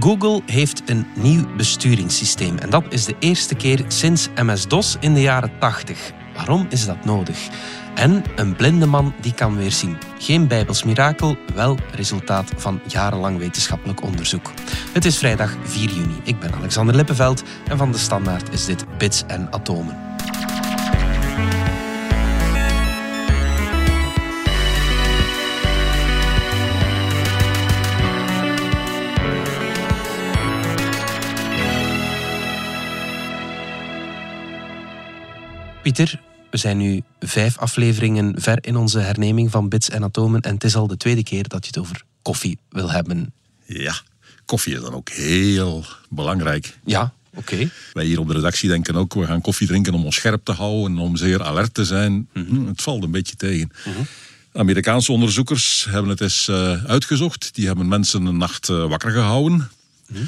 Google heeft een nieuw besturingssysteem en dat is de eerste keer sinds MS-DOS in de jaren 80. Waarom is dat nodig? En een blinde man die kan weer zien. Geen bijbels mirakel, wel resultaat van jarenlang wetenschappelijk onderzoek. Het is vrijdag 4 juni. Ik ben Alexander Lippenveld en van de Standaard is dit Bits en Atomen. Pieter, we zijn nu vijf afleveringen ver in onze herneming van Bits en Atomen. En het is al de tweede keer dat je het over koffie wil hebben. Ja, koffie is dan ook heel belangrijk. Ja, oké. Wij hier op de redactie denken ook, we gaan koffie drinken om ons scherp te houden, om zeer alert te zijn. Mhm. Het valt een beetje tegen. Amerikaanse onderzoekers hebben het eens eh, uitgezocht. Die hebben mensen een nacht eh, wakker gehouden. Mhm.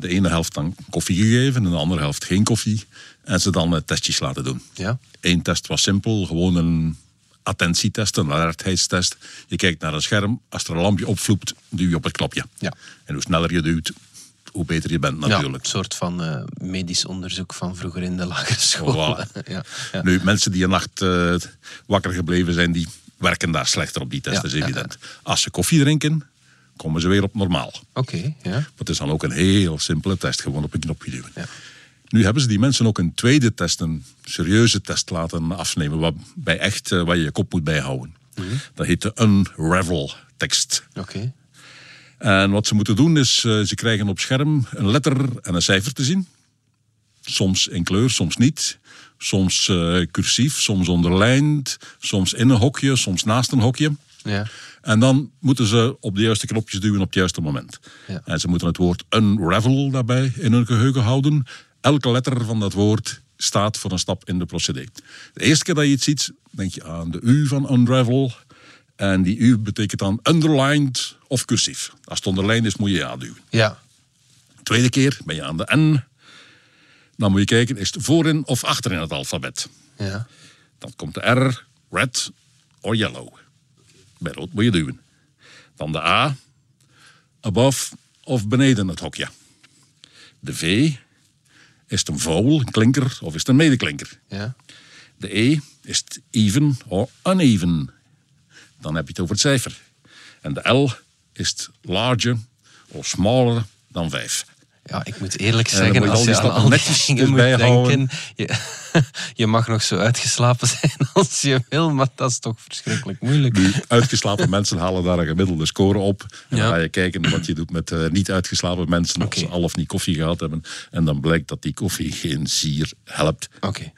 De ene helft dan koffie gegeven en de andere helft geen koffie. En ze dan eh, testjes laten doen. Ja. Eén test was simpel, gewoon een attentietest, een alertheidstest. Je kijkt naar een scherm, als er een lampje opvloept, duw je op het knopje. Ja. En hoe sneller je duwt, hoe beter je bent Ja, natuurlijk. een soort van eh, medisch onderzoek van vroeger in de lagere school. Voilà. ja, ja. Nu, mensen die een nacht eh, wakker gebleven zijn, die werken daar slechter op die test, Ja, is evident. Als ze koffie drinken, komen ze weer op normaal. Oké, ja. Maar het is dan ook een heel simpele test, gewoon op een knopje duwen. Ja. Nu hebben ze die mensen ook een tweede test, een serieuze test laten afnemen, waarbij echt eh, waar je je kop moet bijhouden. Mhm. Dat heet de Unravel tekst. Oké. En wat ze moeten doen is, eh, ze krijgen op scherm een letter en een cijfer te zien. Soms in kleur, soms niet. Soms eh, cursief, soms onderlijnd. Soms in een hokje, soms naast een hokje. Ja. En dan moeten ze op de juiste knopjes duwen op het juiste moment. Ja. En ze moeten het woord unravel daarbij in hun geheugen houden. Elke letter van dat woord staat voor een stap in de procedé. De eerste keer dat je iets ziet, denk je aan de U van unravel. En die U betekent dan underlined of cursief. Als het onderlijnd is, moet je ja duwen. Ja. Tweede keer ben je aan de N. Dan moet je kijken, is het voorin of achterin het alfabet? Ja. Dan komt de R, red or yellow. Bij rood moet je duwen. Dan de A, above of beneden het hokje. De V, is het een vowel, een klinker of is het een medeklinker? Ja. De E, is het even or uneven? Dan heb je het over het cijfer. En de L, is het larger of smaller dan 5. Ja, ik moet eerlijk moet zeggen, als al je aan al die moet denken, je, je mag nog zo uitgeslapen zijn als je wil, maar dat is toch verschrikkelijk moeilijk. Nu, uitgeslapen mensen halen daar een gemiddelde score op. En Ja. dan ga je kijken wat je doet met eh, niet uitgeslapen mensen. Oké. Als ze al of niet koffie gehad hebben. En dan blijkt dat die koffie geen zier helpt.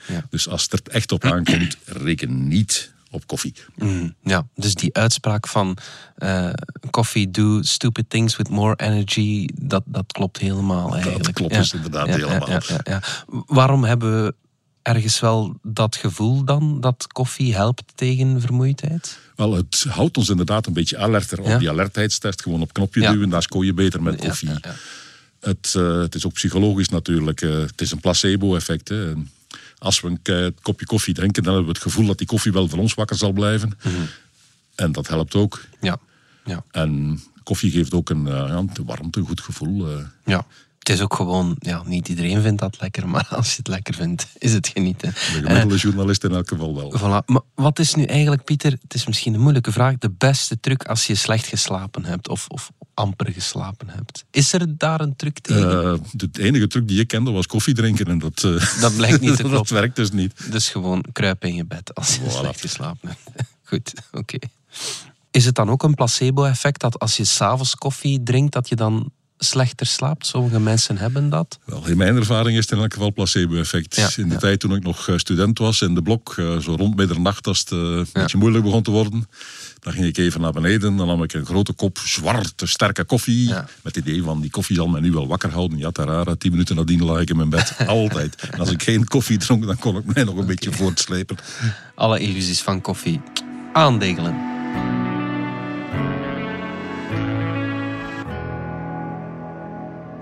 Ja. Dus als het er echt op aankomt, reken niet op koffie. Mm, ja, dus die uitspraak van coffee do stupid things with more energy, dat, dat klopt helemaal eigenlijk. klopt Ja. dus inderdaad Ja, helemaal. ja. Waarom hebben we ergens wel dat gevoel dan dat koffie helpt tegen vermoeidheid? Wel, het houdt ons inderdaad een beetje alerter. Op die alertheidstest gewoon op knopje duwen, daar scoor je beter met koffie. Het, eh, het is ook psychologisch natuurlijk. eh, het is een placebo-effect. Als we een kopje koffie drinken, dan hebben we het gevoel dat die koffie wel voor ons wakker zal blijven. Mhm. En dat helpt ook. Ja, ja, En koffie geeft ook een, eh, ja, een warmte, een goed gevoel. eh. ja. Het is ook gewoon, ja, niet iedereen vindt dat lekker, maar als je het lekker vindt, is het genieten. de gemiddelde journalist in elk geval wel. Voilà. Maar wat is nu eigenlijk, Pieter, het is misschien een moeilijke vraag, de beste truc als je slecht geslapen hebt of, of amper geslapen hebt? Is er daar een truc tegen? Eh, de enige truc die ik kende was koffie drinken. En dat, eh, Dat blijkt niet te dat werkt dus niet. Dus gewoon kruipen in je bed als je Voilà. slecht geslapen hebt. Goed, oké. Is het dan ook een placebo-effect dat als je s'avonds koffie drinkt, dat je dan slechter slaapt? Sommige mensen hebben dat. Wel, in mijn ervaring is het in elk geval placebo-effect. Ja, in de ja. tijd toen ik nog eh, student was in de blok, eh, zo rond middernacht als het eh, een beetje moeilijk begon te worden, dan ging ik even naar beneden. Dan nam ik een grote kop zwarte, sterke koffie. Met het idee van, die koffie zal mij nu wel wakker houden. Ja, tarara, tien minuten nadien lag ik in mijn bed. Altijd. En als ik geen koffie dronk, dan kon ik mij nog een beetje voortslepen. Alle illusies van koffie aandegelen.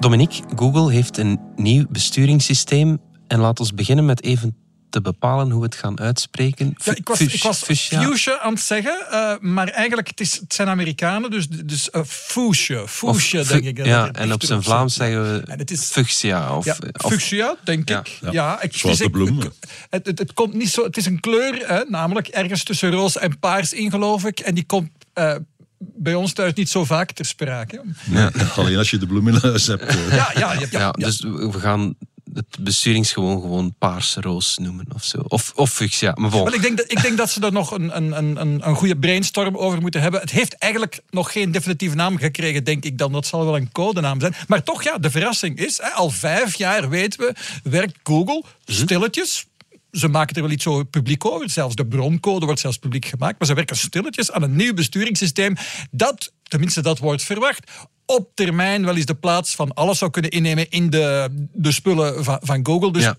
Dominique, Google heeft een nieuw besturingssysteem. En laat ons beginnen met even te bepalen hoe we het gaan uitspreken? Ja, ik was, ik was fuchsia aan het zeggen, uh, maar eigenlijk het, is, het zijn Amerikanen, dus, dus uh, fuchsia, fuchsia denk ik. Ja, en op zijn Vlaams zeggen we en het is, fuchsia. Of, ja, fuchsia, denk ik. Ja, ja ik, Zoals de bloem. Het, het, het, komt niet zo, het is een kleur, hè, namelijk ergens tussen roze en paars in, geloof ik. En die komt... Uh, bij ons thuis niet zo vaak ter sprake. Ja, alleen als je de bloem in huis hebt. Ja, ja, ja, ja, dus we gaan het besturingsgewoon gewoon paarse roos noemen of zo. Of, of fuchsia. Maar Wel, ik, denk dat, ik denk dat ze er nog een, een, een, een goede brainstorm over moeten hebben. Het heeft eigenlijk nog geen definitieve naam gekregen, denk ik dan. Dat zal wel een codenaam zijn. Maar toch, ja, de verrassing is, hè, al vijf jaar weten we, werkt Google mhm. stilletjes, ze maken er wel iets zo publiek over. Zelfs de broncode wordt zelfs publiek gemaakt. Maar ze werken stilletjes aan een nieuw besturingssysteem dat, tenminste dat wordt verwacht, op termijn wel eens de plaats van alles zou kunnen innemen in de, de spullen van, van Google. Dus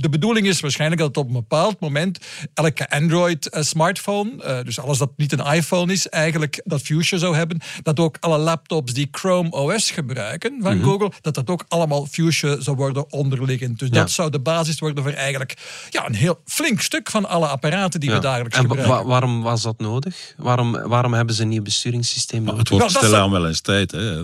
de bedoeling is waarschijnlijk dat op een bepaald moment elke Android-smartphone, eh, dus alles dat niet een iPhone is, eigenlijk dat Fuchsia zou hebben, dat ook alle laptops die Chrome OS gebruiken van mhm. Google, dat dat ook allemaal Fuchsia zou worden onderliggend. Dus dat zou de basis worden voor eigenlijk ja, een heel flink stuk van alle apparaten die we dagelijks en gebruiken. waarom was dat nodig? Waarom, waarom hebben ze een nieuw besturingssysteem nodig? Het wordt stilaan wel eens tijd. Hè.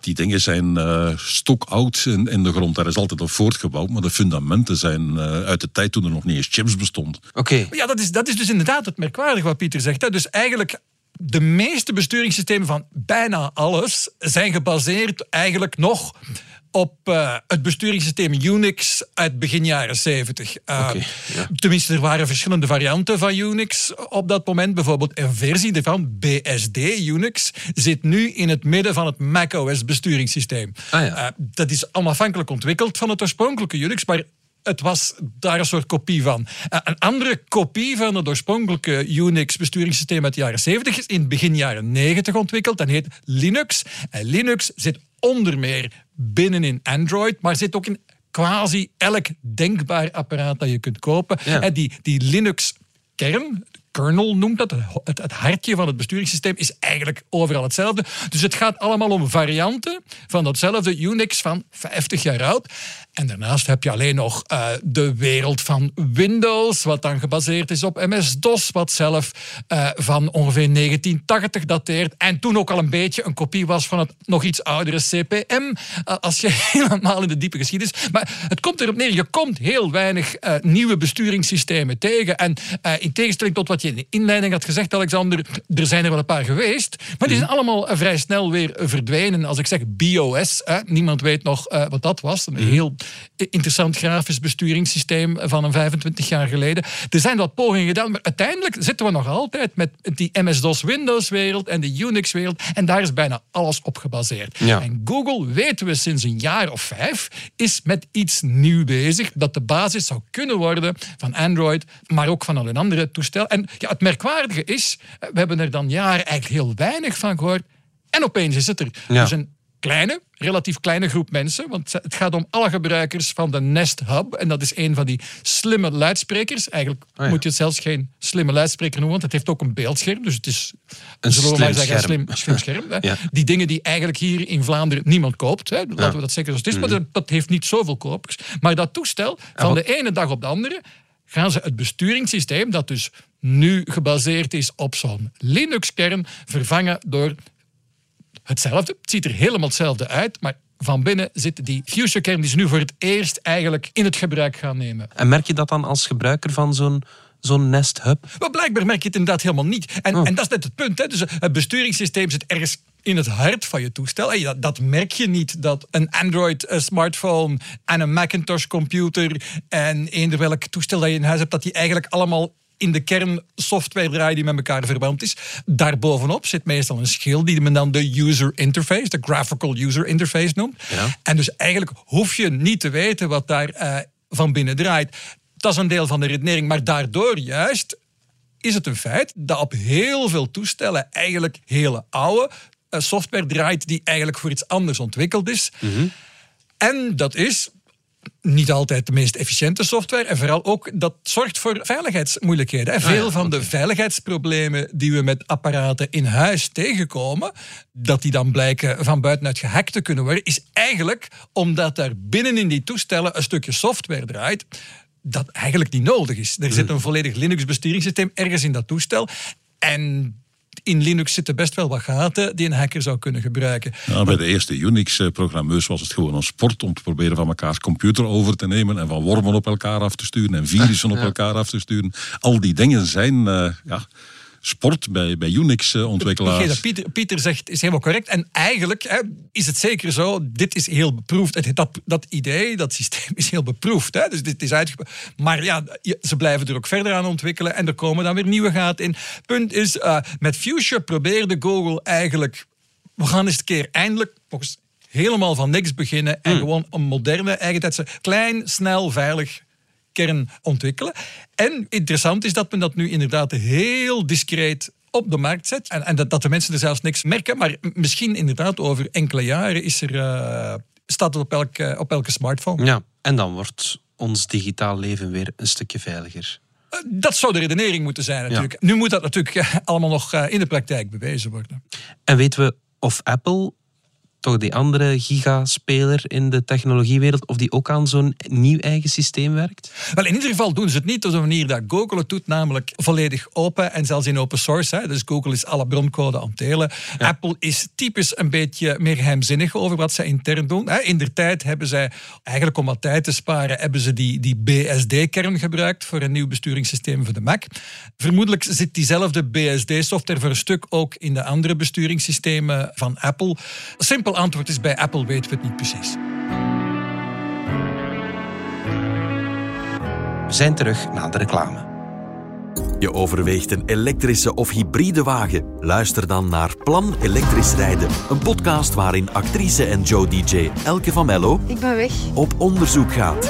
Die dingen zijn uh, stokoud in, in de grond. Daar is altijd op voortgebouwd, maar de fundamenten zijn uh, uit de tijd toen er nog niet eens chips bestond. Oké. Ja, dat is, dat is dus inderdaad het merkwaardig wat Pieter zegt. Hè. Dus eigenlijk de meeste besturingssystemen van bijna alles zijn gebaseerd eigenlijk nog op uh, het besturingssysteem Unix uit begin jaren 70. Uh, Tenminste, er waren verschillende varianten van Unix op dat moment. Bijvoorbeeld een versie van BSD Unix zit nu in het midden van het macOS besturingssysteem. Ah, ja. uh, dat is onafhankelijk ontwikkeld van het oorspronkelijke Unix, maar het was daar een soort kopie van. Eh, een andere kopie van het oorspronkelijke Unix-besturingssysteem uit de jaren 70 is in begin jaren 90 ontwikkeld en heet Linux. En Linux zit onder meer binnenin Android, maar zit ook in quasi elk denkbaar apparaat dat je kunt kopen. Ja. Die, die Linux-kern, kernel noemt dat, het, het, hartje van het besturingssysteem, is eigenlijk overal hetzelfde. Dus het gaat allemaal om varianten van datzelfde Unix van 50 jaar oud. En daarnaast heb je alleen nog uh, de wereld van Windows, wat dan gebaseerd is op MS-DOS, wat zelf uh, van ongeveer 1980 dateert. En toen ook al een beetje een kopie was van het nog iets oudere CPM, uh, als je helemaal in de diepe geschiedenis. Maar het komt erop neer, je komt heel weinig nieuwe besturingssystemen tegen. En in tegenstelling tot wat je in de inleiding had gezegd, Alexander, er zijn er wel een paar geweest, maar die zijn allemaal vrij snel weer verdwenen. Als ik zeg BOS, niemand weet nog wat dat was. Een heel interessant grafisch besturingssysteem van een 25 jaar geleden. Er zijn wat pogingen gedaan, maar uiteindelijk zitten we nog altijd met die MS-DOS Windows-wereld en de Unix-wereld. En daar is bijna alles op gebaseerd. En Google, weten we sinds een jaar of vijf, is met iets nieuw bezig dat de basis zou kunnen worden van Android, maar ook van al een andere toestel. En ja, het merkwaardige is, we hebben er dan jaren eigenlijk heel weinig van gehoord. En opeens is het er. Ja. Dus een kleine, relatief kleine groep mensen. Want het gaat om alle gebruikers van de Nest Hub. En dat is een van die slimme luidsprekers. Eigenlijk oh moet je het zelfs geen slimme luidspreker noemen, want het heeft ook een beeldscherm. Dus het is een slim scherm. Zeggen, slim, slim scherm. Die dingen die eigenlijk hier in Vlaanderen niemand koopt. Hè. Laten we dat zeggen zoals het is. Maar mhm. dat, heeft niet zoveel kopers. Maar dat toestel, van de ene dag op de andere, gaan ze het besturingssysteem, dat dus nu gebaseerd is op zo'n Linux-kern, vervangen door hetzelfde. Het ziet er helemaal hetzelfde uit, maar van binnen zit die fusion-kern die ze nu voor het eerst eigenlijk in het gebruik gaan nemen. En merk je dat dan als gebruiker van zo'n zo'n Nest Hub? Wel, blijkbaar merk je het inderdaad helemaal niet. En, oh. en dat is net het punt. Hè. Dus het besturingssysteem zit ergens in het hart van je toestel. En dat, dat merk je niet, dat een Android-smartphone en een Macintosh-computer en eender welk toestel dat je in huis hebt, dat die eigenlijk allemaal in de kern software draaien die met elkaar verwant is. Daarbovenop zit meestal een schil die men dan de user interface, de graphical user interface noemt. Ja. En dus eigenlijk hoef je niet te weten wat daar uh, van binnen draait. Dat is een deel van de redenering, maar daardoor juist is het een feit dat op heel veel toestellen eigenlijk hele oude uh, software draait die eigenlijk voor iets anders ontwikkeld is. Mm -hmm. En dat is niet altijd de meest efficiënte software. En vooral ook, dat zorgt voor veiligheidsmoeilijkheden. En ah veel van de veiligheidsproblemen die we met apparaten in huis tegenkomen, dat die dan blijken van buitenuit gehackt te kunnen worden, is eigenlijk omdat daar binnen in die toestellen een stukje software draait dat eigenlijk niet nodig is. Er zit een volledig Linux-besturingssysteem ergens in dat toestel. En in Linux zitten best wel wat gaten die een hacker zou kunnen gebruiken. Ja, bij de eerste Unix-programmeurs was het gewoon een sport om te proberen van elkaars computer over te nemen en van wormen op elkaar af te sturen en virussen op elkaar af te sturen. Al die dingen zijn uh, ja, sport bij, bij Unix-ontwikkelaars. dat Pieter, Pieter zegt is helemaal correct. En eigenlijk hè, is het zeker zo, dit is heel beproefd. Dat, dat idee, dat systeem is heel beproefd. Hè? Dus dit is. Maar ja, ze blijven er ook verder aan ontwikkelen en er komen dan weer nieuwe gaten in. Punt is, uh, met Fuchsia probeerde Google eigenlijk... We gaan eens een keer eindelijk helemaal van niks beginnen en hmm. gewoon een moderne, eigentijdse, klein, snel, veilig kern ontwikkelen. En interessant is dat men dat nu inderdaad heel discreet op de markt zet. En, en dat, dat, de mensen er zelfs niks merken. Maar misschien inderdaad over enkele jaren is er, uh, staat het op elke, op elke smartphone. Ja, en dan wordt ons digitaal leven weer een stukje veiliger. Eh, dat zou de redenering moeten zijn natuurlijk. Nu moet dat natuurlijk eh, allemaal nog in de praktijk bewezen worden. En weten we of Apple toch die andere gigaspeler in de technologiewereld, of die ook aan zo'n nieuw eigen systeem werkt? Wel, in ieder geval doen ze het niet op de manier dat Google het doet, namelijk volledig open en zelfs in open source. Hè. Dus Google is alle broncode aan het delen. Apple is typisch een beetje meer geheimzinnig over wat ze intern doen. In der tijd hebben zij, eigenlijk om wat tijd te sparen, hebben ze die, die BSD-kern gebruikt voor een nieuw besturingssysteem voor de Mac. Vermoedelijk zit diezelfde BSD-software voor een stuk ook in de andere besturingssystemen van Apple. Simpel antwoord is bij Apple weten we het niet precies. We zijn terug na de reclame. Je overweegt een elektrische of hybride wagen? Luister dan naar Plan Elektrisch Rijden. Een podcast waarin actrice en Joe DJ Elke van Mello... Ik ben weg. ...op onderzoek gaat.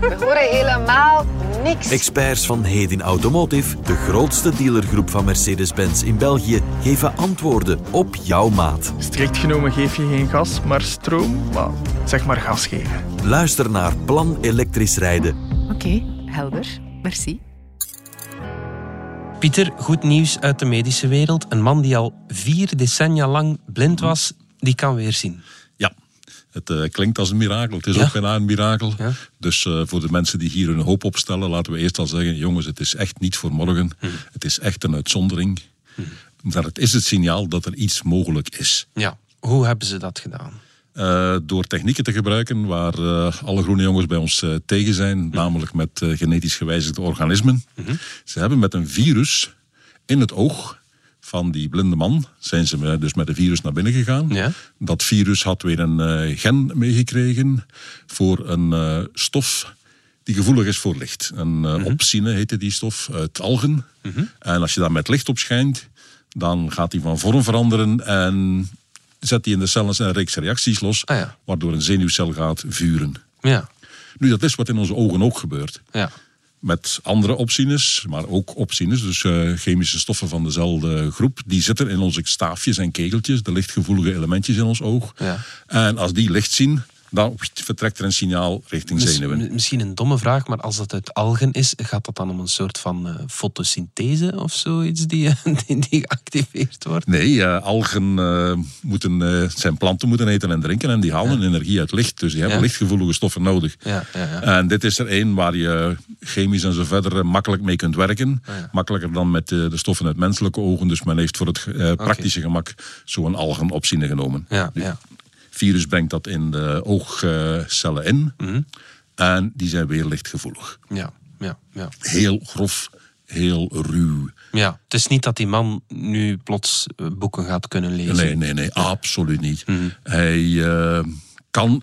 We horen helemaal niks. Experts van Hedin Automotive, de grootste dealergroep van Mercedes-Benz in België, geven antwoorden op jouw maat. Strikt genomen geef je geen gas, maar stroom. Maar zeg maar gas geven. Luister naar Plan Elektrisch Rijden. Oké, helder. Merci. Pieter, goed nieuws uit de medische wereld. Een man die al vier decennia lang blind was, die kan weer zien. Het uh, klinkt als een mirakel. Het is ook bijna een mirakel. Dus uh, voor de mensen die hier hun hoop opstellen, laten we eerst al zeggen: jongens, het is echt niet voor morgen. Hm. Het is echt een uitzondering. Hm. Maar het is het signaal dat er iets mogelijk is. Ja, hoe hebben ze dat gedaan? Uh, door technieken te gebruiken waar uh, alle groene jongens bij ons uh, tegen zijn, hm. namelijk met genetisch gewijzigde organismen. -hmm. Ze hebben met een virus in het oog van die blinde man zijn ze dus met een virus naar binnen gegaan. Ja. Dat virus had weer een gen meegekregen voor een stof die gevoelig is voor licht. Een mm -hmm. opsine heette die stof uit algen. -hmm. En als je daar met licht op schijnt, dan gaat die van vorm veranderen en zet die in de cellen een reeks reacties los, ah, ja. waardoor een zenuwcel gaat vuren. Ja. Nu, dat is wat in onze ogen ook gebeurt. Ja. Met andere opsines, maar ook opsines, dus uh, chemische stoffen van dezelfde groep, die zitten in onze staafjes en kegeltjes, de lichtgevoelige elementjes in ons oog. Ja. En als die licht zien, dan vertrekt er een signaal richting zenuwen. Misschien een domme vraag, maar als dat uit algen is, gaat dat dan om een soort van uh, fotosynthese of zoiets die, die, die, geactiveerd wordt? Nee, uh, algen moeten, zijn planten moeten eten en drinken en die halen ja. energie uit licht. Dus die hebben ja. lichtgevoelige stoffen nodig. Ja, en dit is er één waar je chemisch en zo verder makkelijk mee kunt werken. Ah, Makkelijker dan met de stoffen uit menselijke ogen. Dus men heeft voor het praktische okay. gemak zo'n algenopzine genomen. Ja, ja virus brengt dat in de oogcellen in. Mhm. En die zijn weer lichtgevoelig. Ja, ja, ja. Heel grof, heel ruw. Ja, het is niet dat die man nu plots eh, boeken gaat kunnen lezen. Nee, nee, nee, absoluut niet. Mhm. Hij uh, kan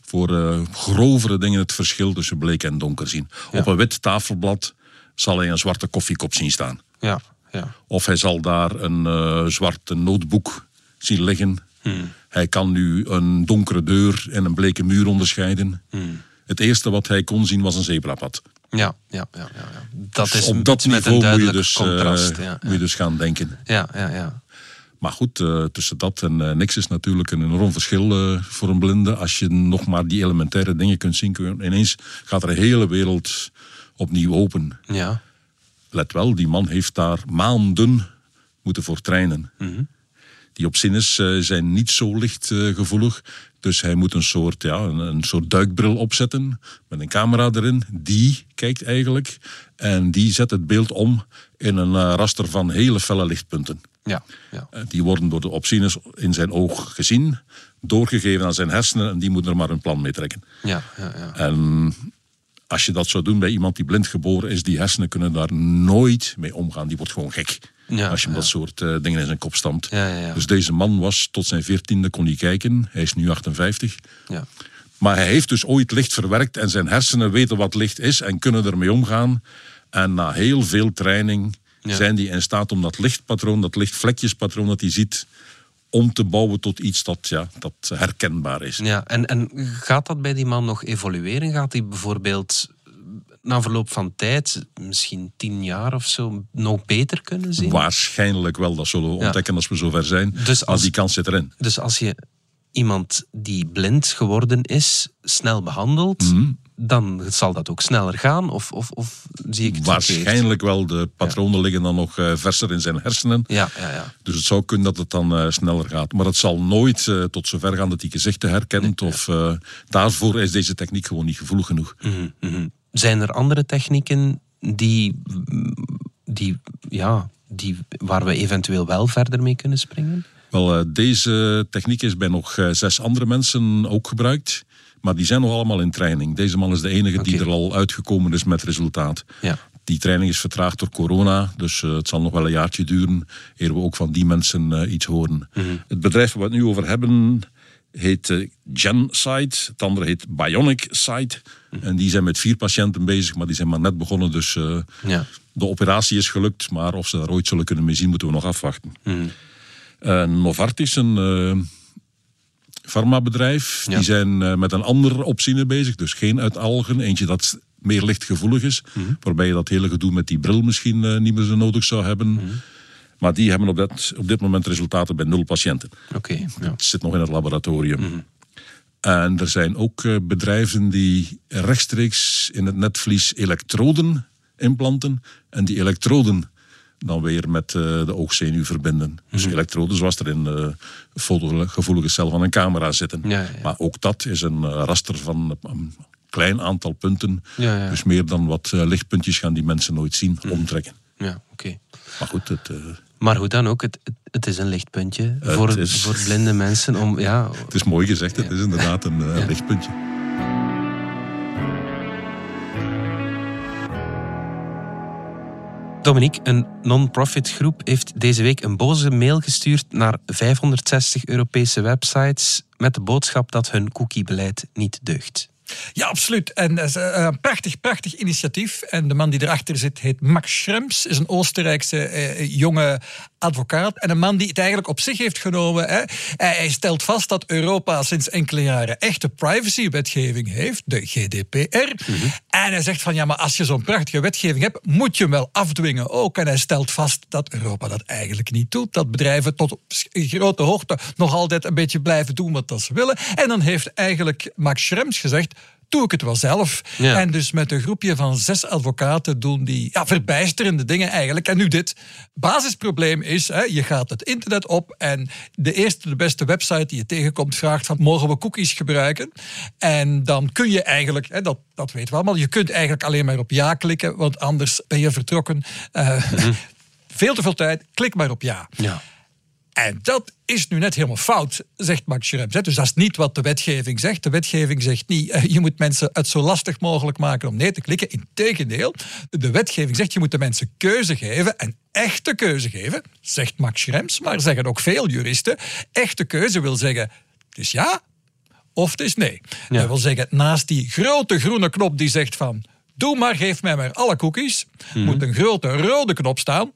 voor uh, grovere dingen het verschil tussen bleek en donker zien. Ja. Op een wit tafelblad zal hij een zwarte koffiekop zien staan. Ja, ja. Of hij zal daar een uh, zwarte notebook zien liggen. Hmm. Hij kan nu een donkere deur en een bleke muur onderscheiden. Hmm. Het eerste wat hij kon zien was een zebrapad. Ja, ja, ja, ja. dat is op dat niveau moet je, dus, contrast, uh, ja, moet je dus gaan denken. Ja, ja, ja. Maar goed, uh, tussen dat en uh, niks is natuurlijk een enorm verschil voor een blinde. Als je nog maar die elementaire dingen kunt zien, kun je, ineens gaat er een hele wereld opnieuw open. Ja. Let wel, die man heeft daar maanden moeten voor trainen. Mm Die opzines eh, zijn niet zo lichtgevoelig. Dus hij moet een soort, ja, een, een, soort duikbril opzetten met een camera erin. Die kijkt eigenlijk en die zet het beeld om in een eh, raster van hele felle lichtpunten. Ja, ja. Eh, Die worden door de opzines in zijn oog gezien, doorgegeven aan zijn hersenen en die moeten er maar een plan mee trekken. ja, ja, ja. En als je dat zou doen bij iemand die blind geboren is, die hersenen kunnen daar nooit mee omgaan. Die wordt gewoon gek. Ja, als je hem ja. dat soort eh, dingen in zijn kop stampt. Ja, ja, ja. Dus deze man was tot zijn veertiende, kon hij kijken. Hij is nu 58. ja. Maar hij heeft dus ooit licht verwerkt en zijn hersenen weten wat licht is en kunnen ermee omgaan. En na heel veel training zijn die in staat om dat lichtpatroon, dat lichtvlekjespatroon dat hij ziet, om te bouwen tot iets dat, ja, dat herkenbaar is. Ja, en, en gaat dat bij die man nog evolueren? Gaat hij bijvoorbeeld na verloop van tijd, misschien tien jaar of zo, nog beter kunnen zien? Waarschijnlijk wel, dat zullen we Ja. ontdekken als we zover zijn. Dus als- die kans zit erin. Dus als je iemand die blind geworden is, snel behandelt, Mhm. dan zal dat ook sneller gaan? Of, of, of zie ik het verkeerd? Waarschijnlijk wel. De patronen liggen dan nog eh, verser in zijn hersenen. Ja, ja, ja. Dus het zou kunnen dat het dan eh, sneller gaat. Maar het zal nooit eh, tot zover gaan dat hij gezichten herkent. Of, daarvoor is deze techniek gewoon niet gevoelig genoeg. Mhm. Zijn er andere technieken die, die, ja, die, waar we eventueel wel verder mee kunnen springen? Wel, eh, deze techniek is bij nog eh, zes andere mensen ook gebruikt. Maar die zijn nog allemaal in training. Deze man is de enige die er al uitgekomen is met resultaat. Ja. Die training is vertraagd door corona, dus eh, het zal nog wel een jaartje duren eer we ook van die mensen iets horen. Het bedrijf waar we het nu over hebben heet GenSight, het andere heet Bionic Sight. En die zijn met vier patiënten bezig, maar die zijn maar net begonnen, dus eh, Ja. de operatie is gelukt, maar of ze daar ooit zullen kunnen mee zien, moeten we nog afwachten. Eh, Novartis, een eh farmabedrijf, Ja. die zijn eh, met een andere opzine bezig. Dus geen uit algen, eentje dat meer lichtgevoelig is. Waarbij je dat hele gedoe met die bril misschien niet meer zo nodig zou hebben. Maar die hebben op, dat, op dit moment resultaten bij nul patiënten. Oké. ja. Het zit nog in het laboratorium. En er zijn ook eh, bedrijven die rechtstreeks in het netvlies elektroden implanten. En die elektroden dan weer met eh, de oogzenuw verbinden. Dus elektroden zoals er in de fotogevoelige cel van een camera zitten. Ja. Maar ook dat is een eh, raster van een klein aantal punten. Ja. Dus meer dan wat eh, lichtpuntjes gaan die mensen nooit zien, omtrekken. Ja, oké. Maar goed, het, eh, Maar hoe dan ook, het, het, is een lichtpuntje Het voor, is- voor blinde mensen om, ja, het is mooi gezegd, het is inderdaad een eh, lichtpuntje. Dominique, een non-profit groep heeft deze week een boze mail gestuurd naar 560 Europese websites met de boodschap dat hun cookiebeleid niet deugt. Ja, absoluut. En is eh, een prachtig, prachtig initiatief. En de man die erachter zit heet Max Schrems. Is een Oostenrijkse eh, jonge advocaat. En een man die het eigenlijk op zich heeft genomen. Hè. Hij, stelt vast dat Europa sinds enkele jaren echte privacywetgeving heeft. De GDPR. En hij zegt van ja, maar als je zo'n prachtige wetgeving hebt, moet je hem wel afdwingen ook. En hij stelt vast dat Europa dat eigenlijk niet doet. Dat bedrijven tot op grote hoogte nog altijd een beetje blijven doen wat dat ze willen. En dan heeft eigenlijk Max Schrems gezegd doe ik het wel zelf. Ja. En dus met een groepje van zes advocaten doen die ja, verbijsterende dingen eigenlijk. En nu dit. Basisprobleem is, hè, je gaat het internet op en de eerste, de beste website die je tegenkomt vraagt van mogen we cookies gebruiken? En dan kun je eigenlijk, hè, dat, dat weten we allemaal, je kunt eigenlijk alleen maar op ja klikken, want anders ben je vertrokken. Eh, Veel te veel tijd, klik maar op ja. Ja. En dat is nu net helemaal fout, zegt Max Schrems. Dus dat is niet wat de wetgeving zegt. De wetgeving zegt niet, eh, je moet mensen het zo lastig mogelijk maken om nee te klikken. Integendeel, de wetgeving zegt, je moet de mensen keuze geven. En echte keuze geven, zegt Max Schrems, maar zeggen ook veel juristen. Echte keuze wil zeggen, het is ja of het is nee. Ja. Dat wil zeggen, naast die grote groene knop die zegt van... doe maar, geef mij maar alle cookies... moet een grote rode knop staan...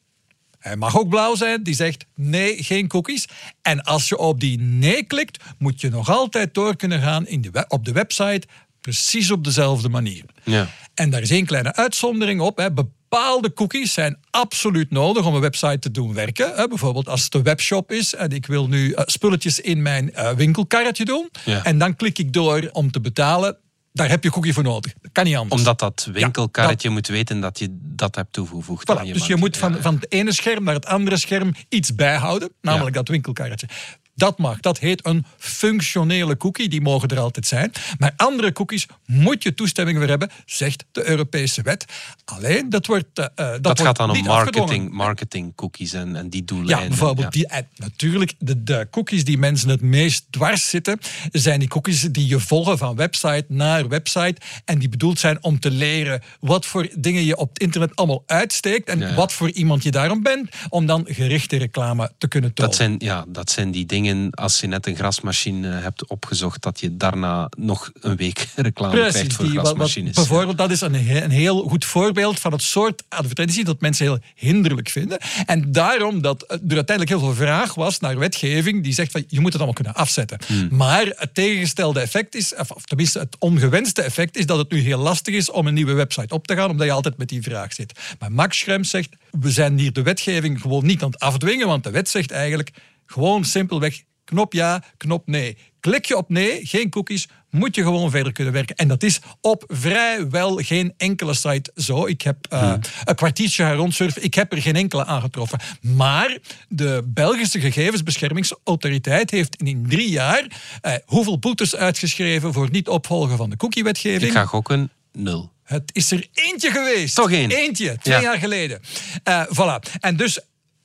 Hij mag ook blauw zijn, die zegt nee, geen cookies. En als je op die nee klikt, moet je nog altijd door kunnen gaan in de op de website, precies op dezelfde manier. Ja. En daar is één kleine uitzondering op. Hè. Bepaalde cookies zijn absoluut nodig om een website te doen werken. Hè. Bijvoorbeeld als het een webshop is en ik wil nu eh, spulletjes in mijn eh, winkelkarretje doen. Ja. En dan klik ik door om te betalen. Daar heb je cookie voor nodig. Dat kan niet anders. Omdat dat winkelkarretje moet weten dat je dat hebt toegevoegd. aan je dus je moet van, Ja, van het ene scherm naar het andere scherm iets bijhouden, namelijk dat winkelkarretje. Dat mag. Dat heet een functionele cookie. Die mogen er altijd zijn. Maar andere cookies moet je toestemming voor hebben, zegt de Europese wet. Alleen, dat wordt eh, eh, dat, Dat, wordt gaat dan om marketing, marketing cookies en, en die doeleinden. Ja, bijvoorbeeld ja. die. En natuurlijk, de, de cookies die mensen het meest dwars zitten, zijn die cookies die je volgen van website naar website. En die bedoeld zijn om te leren wat voor dingen je op het internet allemaal uitsteekt. En Ja, ja. wat voor iemand je daarom bent, om dan gerichte reclame te kunnen tonen. Dat zijn, ja, dat zijn die dingen, als je net een grasmachine hebt opgezocht, dat je daarna nog een week reclame krijgt voor die, wat, wat- grasmachines. bijvoorbeeld, dat is een, he- een heel goed voorbeeld van het soort advertentie dat mensen heel hinderlijk vinden. En daarom dat er uiteindelijk heel veel vraag was naar wetgeving die zegt van je moet het allemaal kunnen afzetten. Hmm. Maar het tegengestelde effect is, of of tenminste het ongewenste effect is dat het nu heel lastig is om een nieuwe website op te gaan, omdat je altijd met die vraag zit. Maar Max Schrems zegt, we zijn hier de wetgeving gewoon niet aan het afdwingen, want de wet zegt eigenlijk gewoon simpelweg knop ja, knop nee. Klik je op nee, geen cookies, moet je gewoon verder kunnen werken. En dat is op vrijwel geen enkele site zo. Ik heb eh, een kwartiertje gaan rondsurfen, ik heb er geen enkele aangetroffen. Maar de Belgische Gegevensbeschermingsautoriteit heeft in drie jaar eh, hoeveel boetes uitgeschreven voor niet opvolgen van de cookiewetgeving? Ik ga gokken, nul. Het is er eentje geweest. Toch één? Eentje, twee Ja. jaar geleden. Eh voilà. En dus,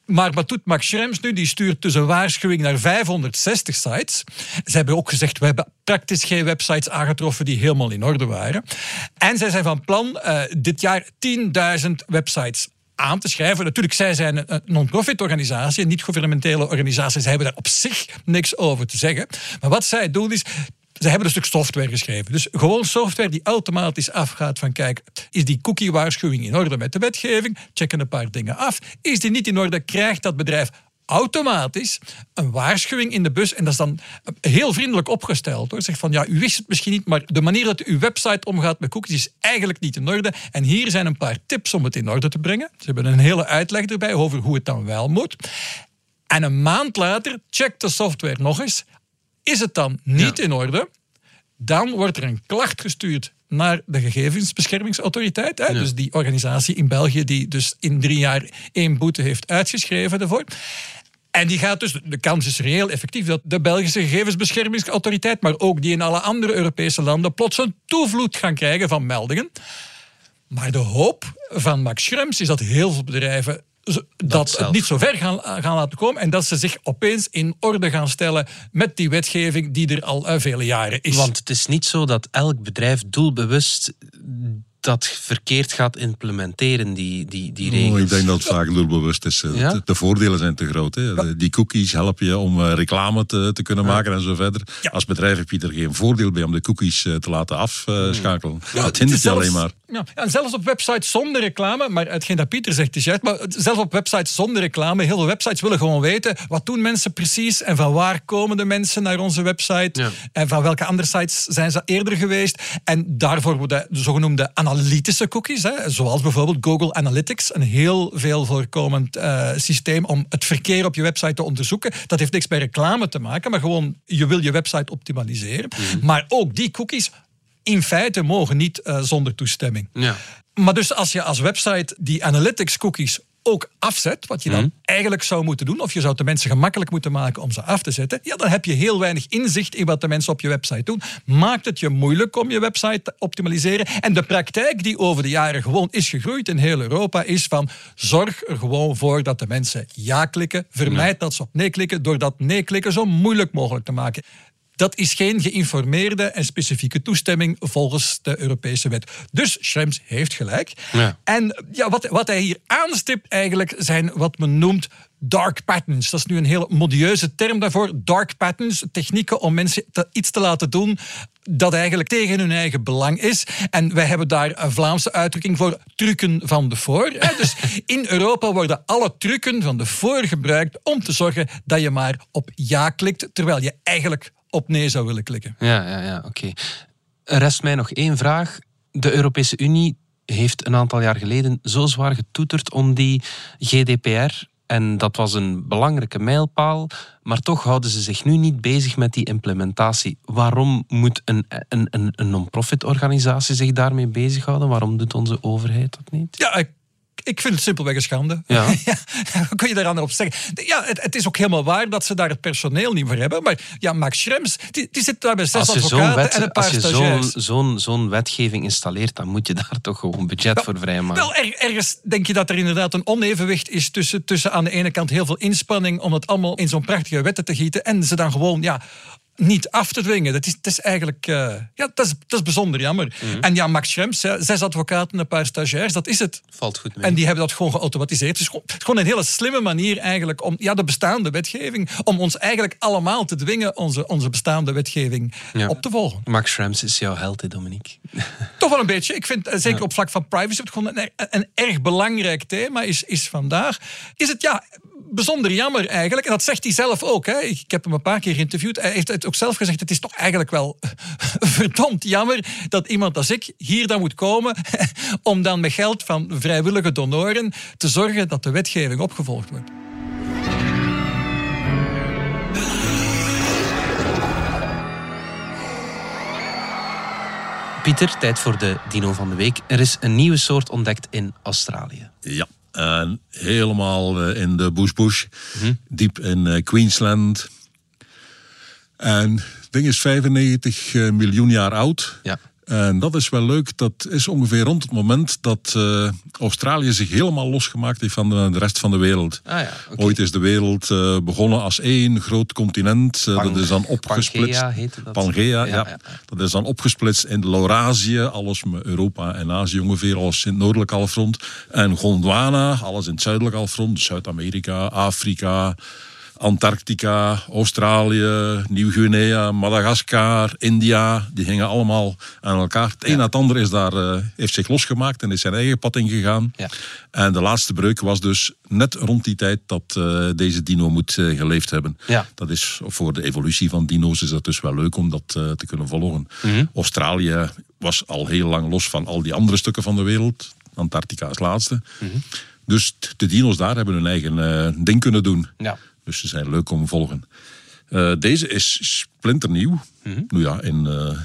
maar Max Schrems nu? Die stuurt dus een waarschuwing naar 560 sites. Ze hebben ook gezegd, we hebben praktisch geen websites aangetroffen die helemaal in orde waren. En zij zijn van plan eh, dit jaar 10.000 websites aan te schrijven. Natuurlijk, zij zijn een- non-profit organisatie, een niet-gouvernementele organisatie. Zij hebben daar op zich niks over te zeggen. Maar wat zij doen is, ze hebben een stuk software geschreven. Dus gewoon software die automatisch afgaat van kijk, is die cookie-waarschuwing in orde met de wetgeving? Checken een paar dingen af. Is die niet in orde, krijgt dat bedrijf automatisch een waarschuwing in de bus. En dat is dan heel vriendelijk opgesteld. Hoor. Zegt van, ja, u wist het misschien niet, maar de manier dat uw website omgaat met cookies is eigenlijk niet in orde. En hier zijn een paar tips om het in orde te brengen. Ze hebben een hele uitleg erbij over hoe het dan wel moet. En een maand later checkt de software nog eens. Is het dan niet Ja. in orde? Dan wordt er een klacht gestuurd naar de gegevensbeschermingsautoriteit. Hè? Dus die organisatie in België die dus in drie jaar één boete heeft uitgeschreven daarvoor. En die gaat dus, de kans is reëel effectief dat de Belgische gegevensbeschermingsautoriteit, maar ook die in alle andere Europese landen, plots een toevloed gaan krijgen van meldingen. Maar de hoop van Max Schrems is dat heel veel bedrijven dat, het niet zo ver gaan, gaan laten komen en dat ze zich opeens in orde gaan stellen met die wetgeving die er al eh, vele jaren is. Want het is niet zo dat elk bedrijf doelbewust dat verkeerd gaat implementeren, die, die, die regels. Oh, ik denk dat het vaak doelbewust is. eh, Ja? De, de voordelen zijn te groot. Hè. De- Die cookies helpen je om eh, reclame te, te kunnen maken en zo verder. Ja. Als bedrijf heb je er geen voordeel bij om de cookies te laten afschakelen. Ja, het hindert je zelfs- alleen maar. Ja, en zelfs op websites zonder reclame, maar hetgeen dat Pieter zegt is juist, maar zelfs op websites zonder reclame, heel veel websites willen gewoon weten wat doen mensen precies en van waar komen de mensen naar onze website Ja. en van welke andere sites zijn ze eerder geweest. En daarvoor worden de zogenoemde analytische cookies, hè, zoals bijvoorbeeld Google Analytics, een heel veel voorkomend eh, systeem om het verkeer op je website te onderzoeken. Dat heeft niks met reclame te maken, maar gewoon je wil je website optimaliseren. Maar ook die cookies in feite mogen niet eh, zonder toestemming. Ja. Maar dus als je als website die analytics cookies ook afzet, wat je dan Mhm. eigenlijk zou moeten doen, of je zou de mensen gemakkelijk moeten maken om ze af te zetten, ja, dan heb je heel weinig inzicht in wat de mensen op je website doen. Maakt het je moeilijk om je website te optimaliseren. En de praktijk die over de jaren gewoon is gegroeid in heel Europa, is van zorg er gewoon voor dat de mensen ja klikken. Vermijd dat ze op nee klikken, door dat nee klikken zo moeilijk mogelijk te maken. Dat is geen geïnformeerde en specifieke toestemming volgens de Europese wet. Dus Schrems heeft gelijk. Ja. En ja, wat, wat hij hier aanstipt eigenlijk zijn wat men noemt dark patterns. Dat is nu een heel modieuze term daarvoor. Dark patterns, technieken om mensen te- iets te laten doen dat eigenlijk tegen hun eigen belang is. En wij hebben daar een Vlaamse uitdrukking voor trucken van de voor. Dus in Europa worden alle trucken van de voor gebruikt om te zorgen dat je maar op ja klikt, terwijl je eigenlijk op nee zou willen klikken. Ja, ja, ja oké. Rest mij nog één vraag. De Europese Unie heeft een aantal jaar geleden zo zwaar getoeterd om die GDPR En dat was een belangrijke mijlpaal. Maar toch houden ze zich nu niet bezig met die implementatie. Waarom moet een, een, een, non-profit organisatie zich daarmee bezighouden? Waarom doet onze overheid dat niet? Ja, ik vind het simpelweg een schande. Ja. Wat kun je daar aan op zeggen? Ja, het, het, is ook helemaal waar dat ze daar het personeel niet voor hebben. Maar ja, Max Schrems, die, die zit daar met zes Als je zo'n advocaten wet- en een paar als je zo'n wetgeving installeert, dan moet je daar toch gewoon budget voor vrijmaken. Wel, er- ergens denk je dat er inderdaad een onevenwicht is tussen, tussen aan de ene kant heel veel inspanning om het allemaal in zo'n prachtige wetten te gieten en ze dan gewoon ja, niet af te dwingen. Dat is, dat is eigenlijk eh, ja, dat is, dat is bijzonder jammer. Mhm. En ja, Max Schrems, zes advocaten, een paar stagiairs, dat is het. Valt goed mee. En die hebben dat gewoon geautomatiseerd. Het is gewoon, het is gewoon een hele slimme manier eigenlijk om ja, de bestaande wetgeving, om ons eigenlijk allemaal te dwingen onze, onze bestaande wetgeving Ja. op te volgen. Max Schrems is jouw held, hè, Dominique. Toch wel een beetje. Ik vind, eh, zeker op vlak van privacy, het gewoon een, een erg belangrijk thema is, is vandaag. Is het ja, bijzonder jammer eigenlijk. En dat zegt hij zelf ook. Hè. Ik, ik heb hem een paar keer geïnterviewd. Hij heeft het ook zelf gezegd. Het is toch eigenlijk wel verdomd jammer dat iemand als ik hier dan moet komen om dan met geld van vrijwillige donoren te zorgen dat de wetgeving opgevolgd wordt. Pieter, tijd voor de dino van de week. Er is een nieuwe soort ontdekt in Australië. Ja, en helemaal eh, in de bush bush, diep in eh, Queensland. En het ding is 95 eh, miljoen jaar oud. Ja. En dat is wel leuk. Dat is ongeveer rond het moment dat eh, Australië zich helemaal losgemaakt heeft van de, de rest van de wereld. Ah ja. Ooit is de wereld eh, begonnen als één groot continent. Eh, Pang- dat is dan opgesplitst. Pangea heette dat. Pangea, Ja, ja, ja. Dat is dan opgesplitst in Laurasië, alles met Europa en Azië ongeveer, alles in het noordelijk halfrond. En Gondwana, alles in het zuidelijk halfrond, Zuid-Amerika, Afrika, Antarctica, Australië, Nieuw-Guinea, Madagaskar, India. Die hingen allemaal aan elkaar. Het een na het ander is daar, eh, heeft zich losgemaakt en is zijn eigen pad ingegaan. Ja. En de laatste breuk was dus net rond die tijd dat eh, deze dino moet eh, geleefd hebben. Ja. Dat is voor de evolutie van dino's is dat dus wel leuk om dat te kunnen volgen. Australië was al heel lang los van al die andere stukken van de wereld. Antarctica als laatste. Dus t- de dino's daar hebben hun eigen ding kunnen doen. Ja. Dus ze zijn leuk om te volgen. Eh, deze is splinternieuw. Nou ja, in eh,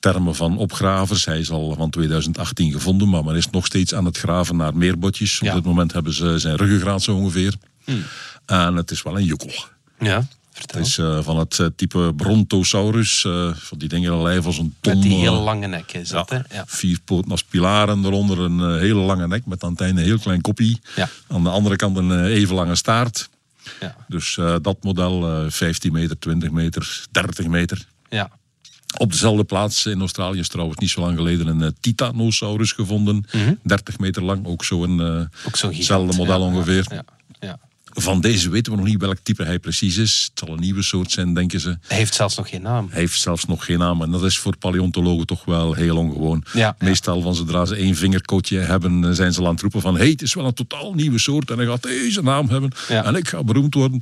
termen van opgravers. Hij is al van 2018 gevonden, maar men is nog steeds aan het graven naar meer botjes. Ja. Op dit moment hebben ze zijn ruggengraat zo ongeveer. En het is wel een jukkel. Ja, vertel. Het is eh, van het type Brontosaurus. van die dingen lijf als een ton. Met die heel lange nek is dat, hè? Ja. Vier poten als pilaren, eronder een hele lange nek met aan het einde een heel klein koppie. Ja. Aan de andere kant een even lange staart. Ja. Dus eh, dat model, eh 15 meter, 20 meter, 30 meter. ja. Op dezelfde plaats in Australië is trouwens niet zo lang geleden een eh, Titanosaurus gevonden. 30 meter lang, ook zo'n Mhm. Hetzelfde model Ja, ongeveer. Ja, ja. Van deze weten we nog niet welk type hij precies is. Het zal een nieuwe soort zijn, denken ze. Hij heeft zelfs nog geen naam. Hij heeft zelfs nog geen naam. En dat is voor paleontologen toch wel heel ongewoon. Ja, ja. Meestal van zodra ze één vingerkootje hebben, eh, zijn ze al aan het roepen van... hey, het is wel een totaal nieuwe soort en hij gaat deze naam hebben. Ja. En ik ga beroemd worden.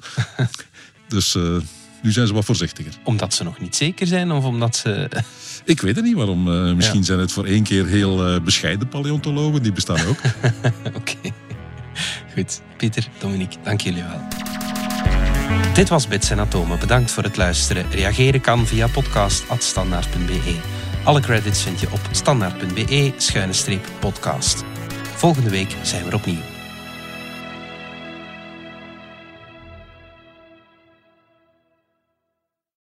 dus eh, nu zijn ze wat voorzichtiger. Omdat ze nog niet zeker zijn of omdat ze... Ik weet het niet waarom. Eh, misschien Ja. zijn het voor één keer heel bescheiden paleontologen. Die bestaan ook. Oké. Goed. Pieter, Dominique, dank jullie wel. Dit was Bits en Atomen. Bedankt voor het luisteren. Reageren kan via podcast.standaard.be. Alle credits vind je op standaard.be-podcast. Volgende week zijn we er opnieuw.